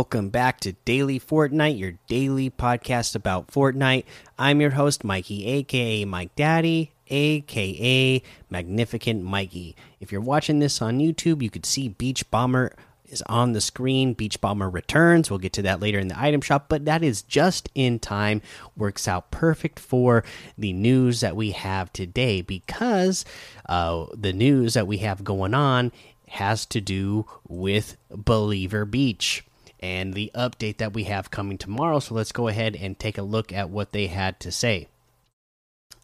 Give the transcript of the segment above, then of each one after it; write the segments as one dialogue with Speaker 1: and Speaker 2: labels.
Speaker 1: Welcome back to Daily Fortnite, your daily podcast about Fortnite. I'm your host, Mikey, aka Mike Daddy, aka Magnificent Mikey. If you're watching this on YouTube, you could see Beach Bomber is on the screen. Beach Bomber returns. We'll get to that later in the item shop, but that is just in time. Works out perfect for the news that we have today because uh, the news that we have going on has to do with Believer Beach and the update that we have coming tomorrow. So let's go ahead and take a look at what they had to say.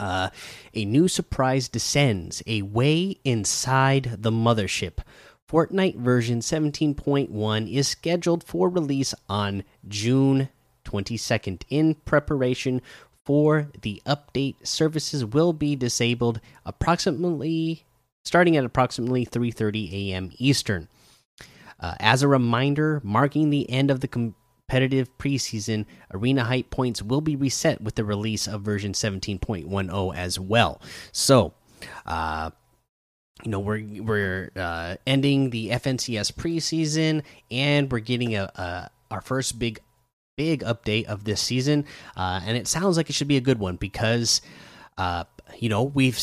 Speaker 1: Uh, a new surprise descends, a way inside the mothership. Fortnite version 17.1 is scheduled for release on June 22nd. In preparation for the update, services will be disabled approximately starting at approximately 3:30 a.m. Eastern. Uh, as a reminder, marking the end of the competitive preseason, arena hype points will be reset with the release of version 17.10 as well. So, uh, you know we're we're uh, ending the FNCS preseason, and we're getting a, a our first big big update of this season, uh, and it sounds like it should be a good one because, uh, you know, we've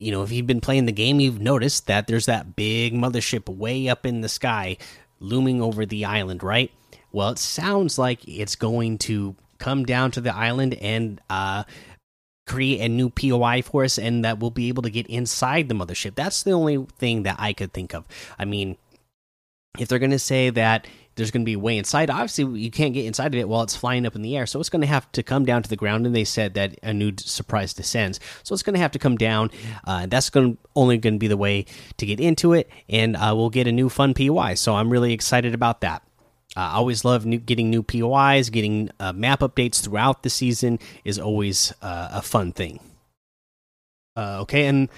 Speaker 1: you know, if you've been playing the game, you've noticed that there's that big mothership way up in the sky looming over the island, right? Well, it sounds like it's going to come down to the island and uh, create a new POI for us, and that we'll be able to get inside the mothership. That's the only thing that I could think of. I mean, if they're going to say that there's going to be a way inside. Obviously, you can't get inside of it while it's flying up in the air, so it's going to have to come down to the ground. And they said that a new surprise descends, so it's going to have to come down. Uh, that's going only going to be the way to get into it, and uh, we'll get a new fun POI. So I'm really excited about that. Uh, I always love new, getting new POIs, getting uh, map updates throughout the season is always uh, a fun thing. Uh, okay, and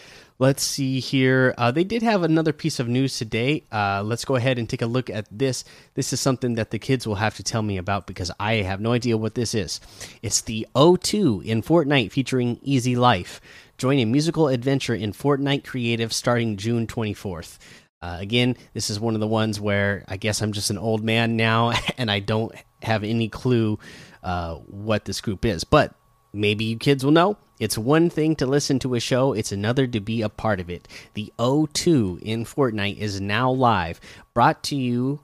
Speaker 1: Let's see here. Uh, they did have another piece of news today. Uh, let's go ahead and take a look at this. This is something that the kids will have to tell me about because I have no idea what this is. It's the O2 in Fortnite featuring Easy Life. Join a musical adventure in Fortnite Creative starting June 24th. Uh, again, this is one of the ones where I guess I'm just an old man now and I don't have any clue uh, what this group is. But maybe you kids will know. It's one thing to listen to a show, it's another to be a part of it. The O2 in Fortnite is now live, brought to you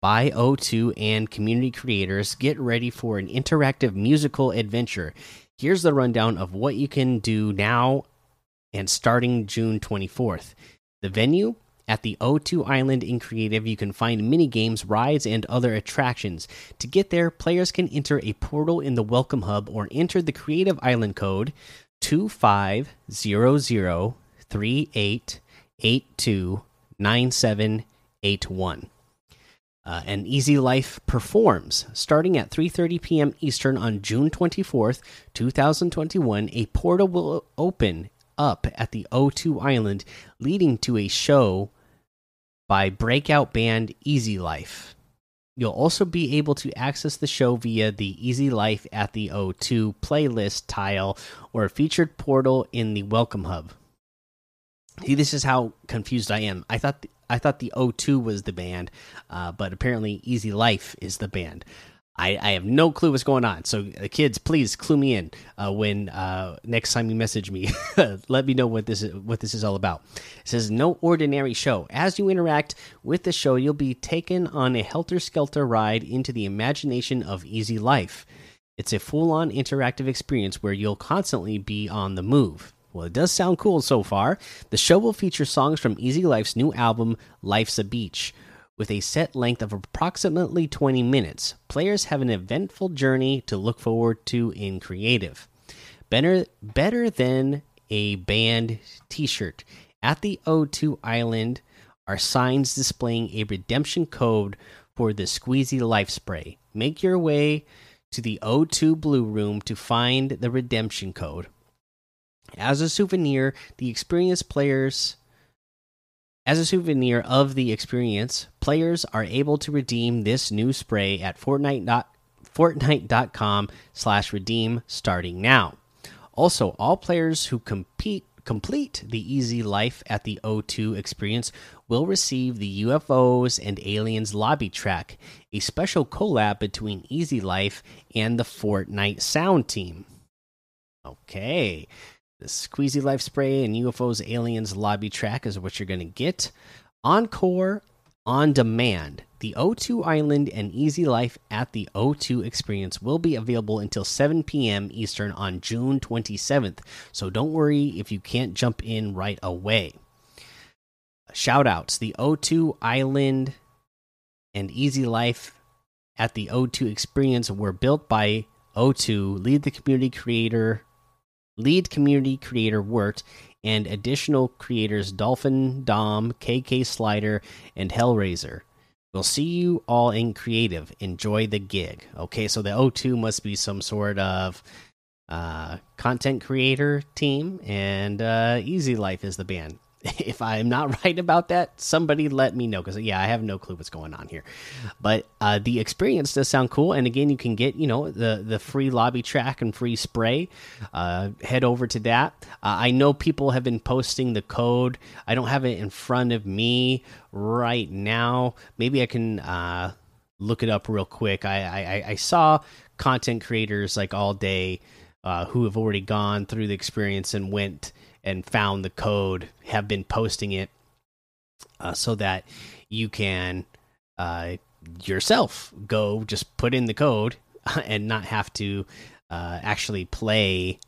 Speaker 1: by O2 and community creators. Get ready for an interactive musical adventure. Here's the rundown of what you can do now and starting June 24th. The venue at the O2 Island in Creative, you can find mini games, rides, and other attractions. To get there, players can enter a portal in the Welcome Hub or enter the Creative Island code 250038829781. Uh, and Easy Life performs starting at 3:30 p.m. Eastern on June 24th, 2021. A portal will open up at the O2 Island, leading to a show by breakout band Easy Life. You'll also be able to access the show via the Easy Life at the O2 playlist tile or a featured portal in the Welcome Hub. See, this is how confused I am. I thought I thought the O2 was the band, uh, but apparently Easy Life is the band. I, I have no clue what's going on. So, uh, kids, please clue me in uh, when uh, next time you message me. let me know what this is, what this is all about. It says no ordinary show. As you interact with the show, you'll be taken on a helter skelter ride into the imagination of easy life. It's a full on interactive experience where you'll constantly be on the move. Well, it does sound cool so far. The show will feature songs from Easy Life's new album, Life's a Beach with a set length of approximately 20 minutes. Players have an eventful journey to look forward to in creative. Better, better than a band t shirt. At the O2 Island are signs displaying a redemption code for the Squeezy Life Spray. Make your way to the O2 Blue Room to find the redemption code. As a souvenir, the experienced players as a souvenir of the experience, players are able to redeem this new spray at Fortnite. Fortnite.com slash redeem starting now. Also, all players who compete complete the Easy Life at the O2 experience will receive the UFOs and Aliens lobby track, a special collab between Easy Life and the Fortnite sound team. Okay. The Squeezy Life Spray and UFOs Aliens lobby track is what you're going to get. Encore on demand. The O2 Island and Easy Life at the O2 experience will be available until 7 p.m. Eastern on June 27th. So don't worry if you can't jump in right away. Shout outs The O2 Island and Easy Life at the O2 experience were built by O2, lead the community creator lead community creator worked, and additional creators Dolphin, Dom, KK Slider, and Hellraiser. We'll see you all in creative. Enjoy the gig. Okay, so the O2 must be some sort of uh, content creator team, and uh, Easy Life is the band. if I'm not right about that, somebody let me know because yeah, I have no clue what's going on here. But uh, the experience does sound cool, and again, you can get you know the the free lobby track and free spray. Uh, head over to that. Uh, I know people have been posting the code. I don't have it in front of me right now. Maybe I can uh, look it up real quick. I, I I saw content creators like all day uh, who have already gone through the experience and went and found the code have been posting it uh, so that you can uh, yourself go just put in the code and not have to uh, actually play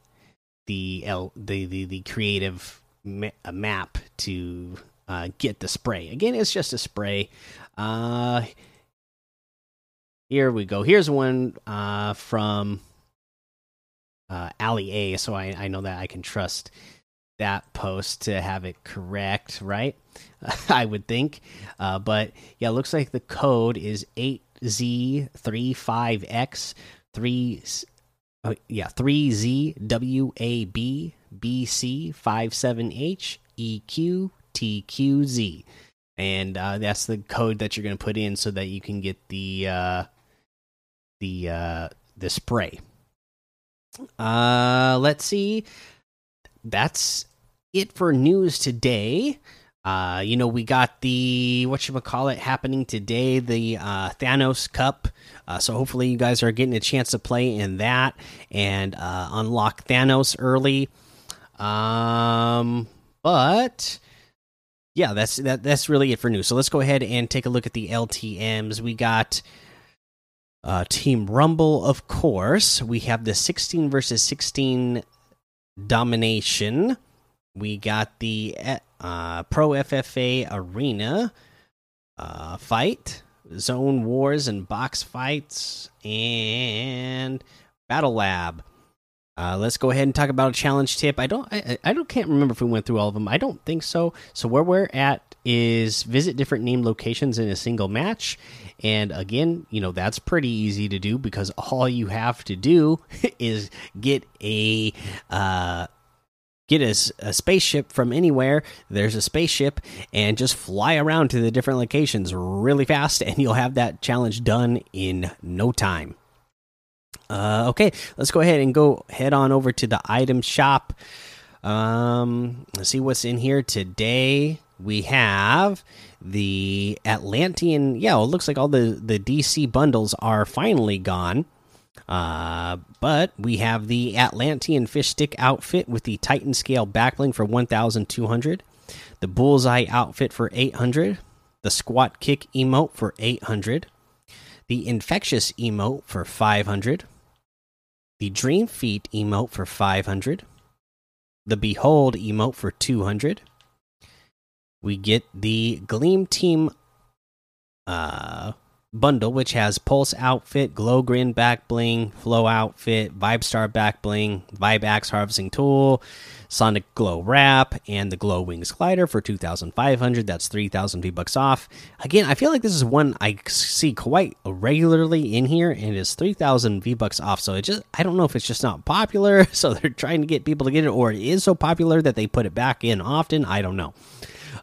Speaker 1: the L the the, the creative ma map to uh, get the spray. Again, it's just a spray. Uh, here we go. Here's one uh, from uh, Ali A, so I, I know that I can trust that post to have it correct, right? I would think. Uh, but yeah, looks like the code is 8Z35X 3 uh, yeah, 3ZWAB BC57H EQTQZ. And uh, that's the code that you're going to put in so that you can get the uh, the uh, the spray. Uh, let's see. That's it for news today. Uh, you know, we got the what you call it happening today, the uh, Thanos Cup. Uh, so hopefully, you guys are getting a chance to play in that and uh, unlock Thanos early. Um, but yeah, that's that. That's really it for news. So let's go ahead and take a look at the LTM's. We got uh, Team Rumble, of course. We have the 16 versus 16 domination. We got the uh, Pro FFA Arena uh, fight, Zone Wars and box fights, and Battle Lab. Uh, let's go ahead and talk about a challenge tip. I don't, I, I don't, can't remember if we went through all of them. I don't think so. So where we're at is visit different named locations in a single match, and again, you know that's pretty easy to do because all you have to do is get a uh, get a, a, spaceship from anywhere. There's a spaceship, and just fly around to the different locations really fast, and you'll have that challenge done in no time. Uh, okay, let's go ahead and go head on over to the item shop. Um, let's see what's in here today. We have the Atlantean. Yeah, it looks like all the the DC bundles are finally gone. Uh, but we have the Atlantean fish stick outfit with the Titan scale backbling for 1,200, the Bullseye outfit for 800, the Squat Kick emote for 800, the Infectious emote for 500, the Dream Feet emote for 500, the Behold emote for 200. We get the Gleam Team uh bundle, which has Pulse outfit, Glow Grin back bling, Flow outfit, Vibe Star back bling, Vibe Axe harvesting tool, Sonic Glow wrap, and the Glow Wings glider for 2,500. That's 3,000 V bucks off. Again, I feel like this is one I see quite regularly in here, and it's 3,000 V bucks off. So it just, I don't know if it's just not popular, so they're trying to get people to get it, or it is so popular that they put it back in often. I don't know.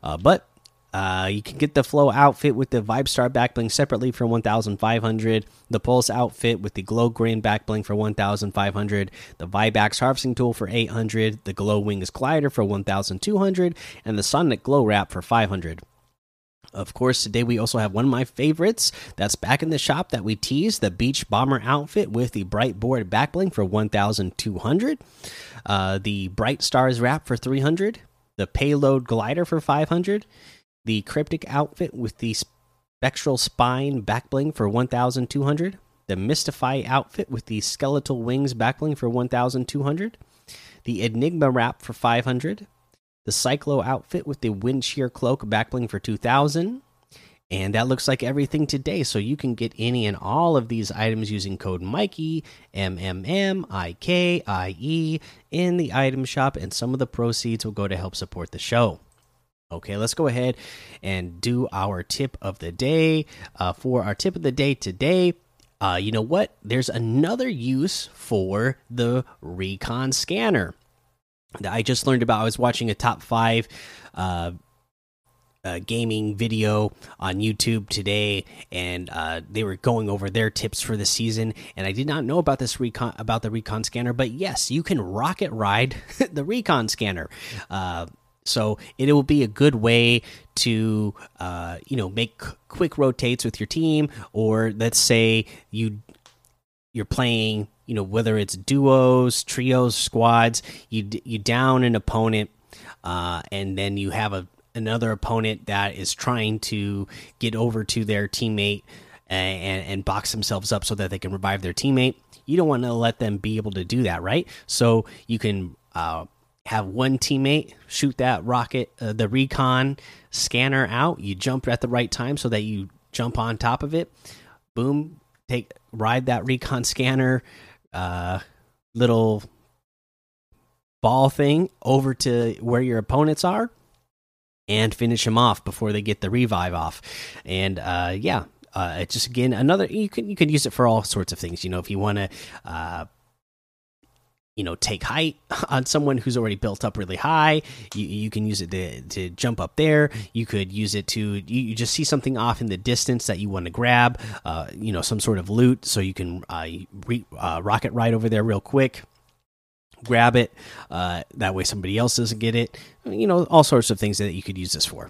Speaker 1: Uh, but Uh, you can get the flow outfit with the Vibe Star back bling separately for 1,500. The Pulse outfit with the Glow Grin backbling for 1,500. The Vibe Axe harvesting tool for 800. The Glow Wings glider for 1,200, and the Sonic Glow wrap for 500. Of course, today we also have one of my favorites that's back in the shop that we teased the Beach Bomber outfit with the Bright Board back bling for 1,200. Uh, the Bright Stars wrap for 300. The Payload glider for 500 the cryptic outfit with the spectral spine backbling for 1200 the mystify outfit with the skeletal wings backbling for 1200 the enigma wrap for 500 the cyclo outfit with the wind shear cloak backbling for 2000 and that looks like everything today. So you can get any and all of these items using code Mikey M M M I K I E in the item shop, and some of the proceeds will go to help support the show. Okay, let's go ahead and do our tip of the day. Uh, for our tip of the day today, uh, you know what? There's another use for the Recon scanner that I just learned about. I was watching a top five uh, uh, gaming video on YouTube today, and uh, they were going over their tips for the season. And I did not know about this recon about the Recon scanner, but yes, you can rocket ride the Recon scanner. So it will be a good way to, uh, you know, make quick rotates with your team, or let's say you you're playing, you know, whether it's duos, trios, squads, you you down an opponent, uh, and then you have a another opponent that is trying to get over to their teammate and, and box themselves up so that they can revive their teammate. You don't want to let them be able to do that, right? So you can uh, have one teammate shoot that rocket, uh, the recon scanner out. You jump at the right time so that you jump on top of it. Boom, take ride that recon scanner uh, little ball thing over to where your opponents are and finish them off before they get the revive off. And uh, yeah, uh, it's just again another you can you can use it for all sorts of things. You know, if you want to uh, you know take height on someone who's already built up really high. You, you can use it to, to jump up there. You could use it to you, you just see something off in the distance that you want to grab uh, you know some sort of loot. So you can uh, re, uh, rocket right over there real quick grab it uh, that way somebody else doesn't get it. You know all sorts of things that you could use this for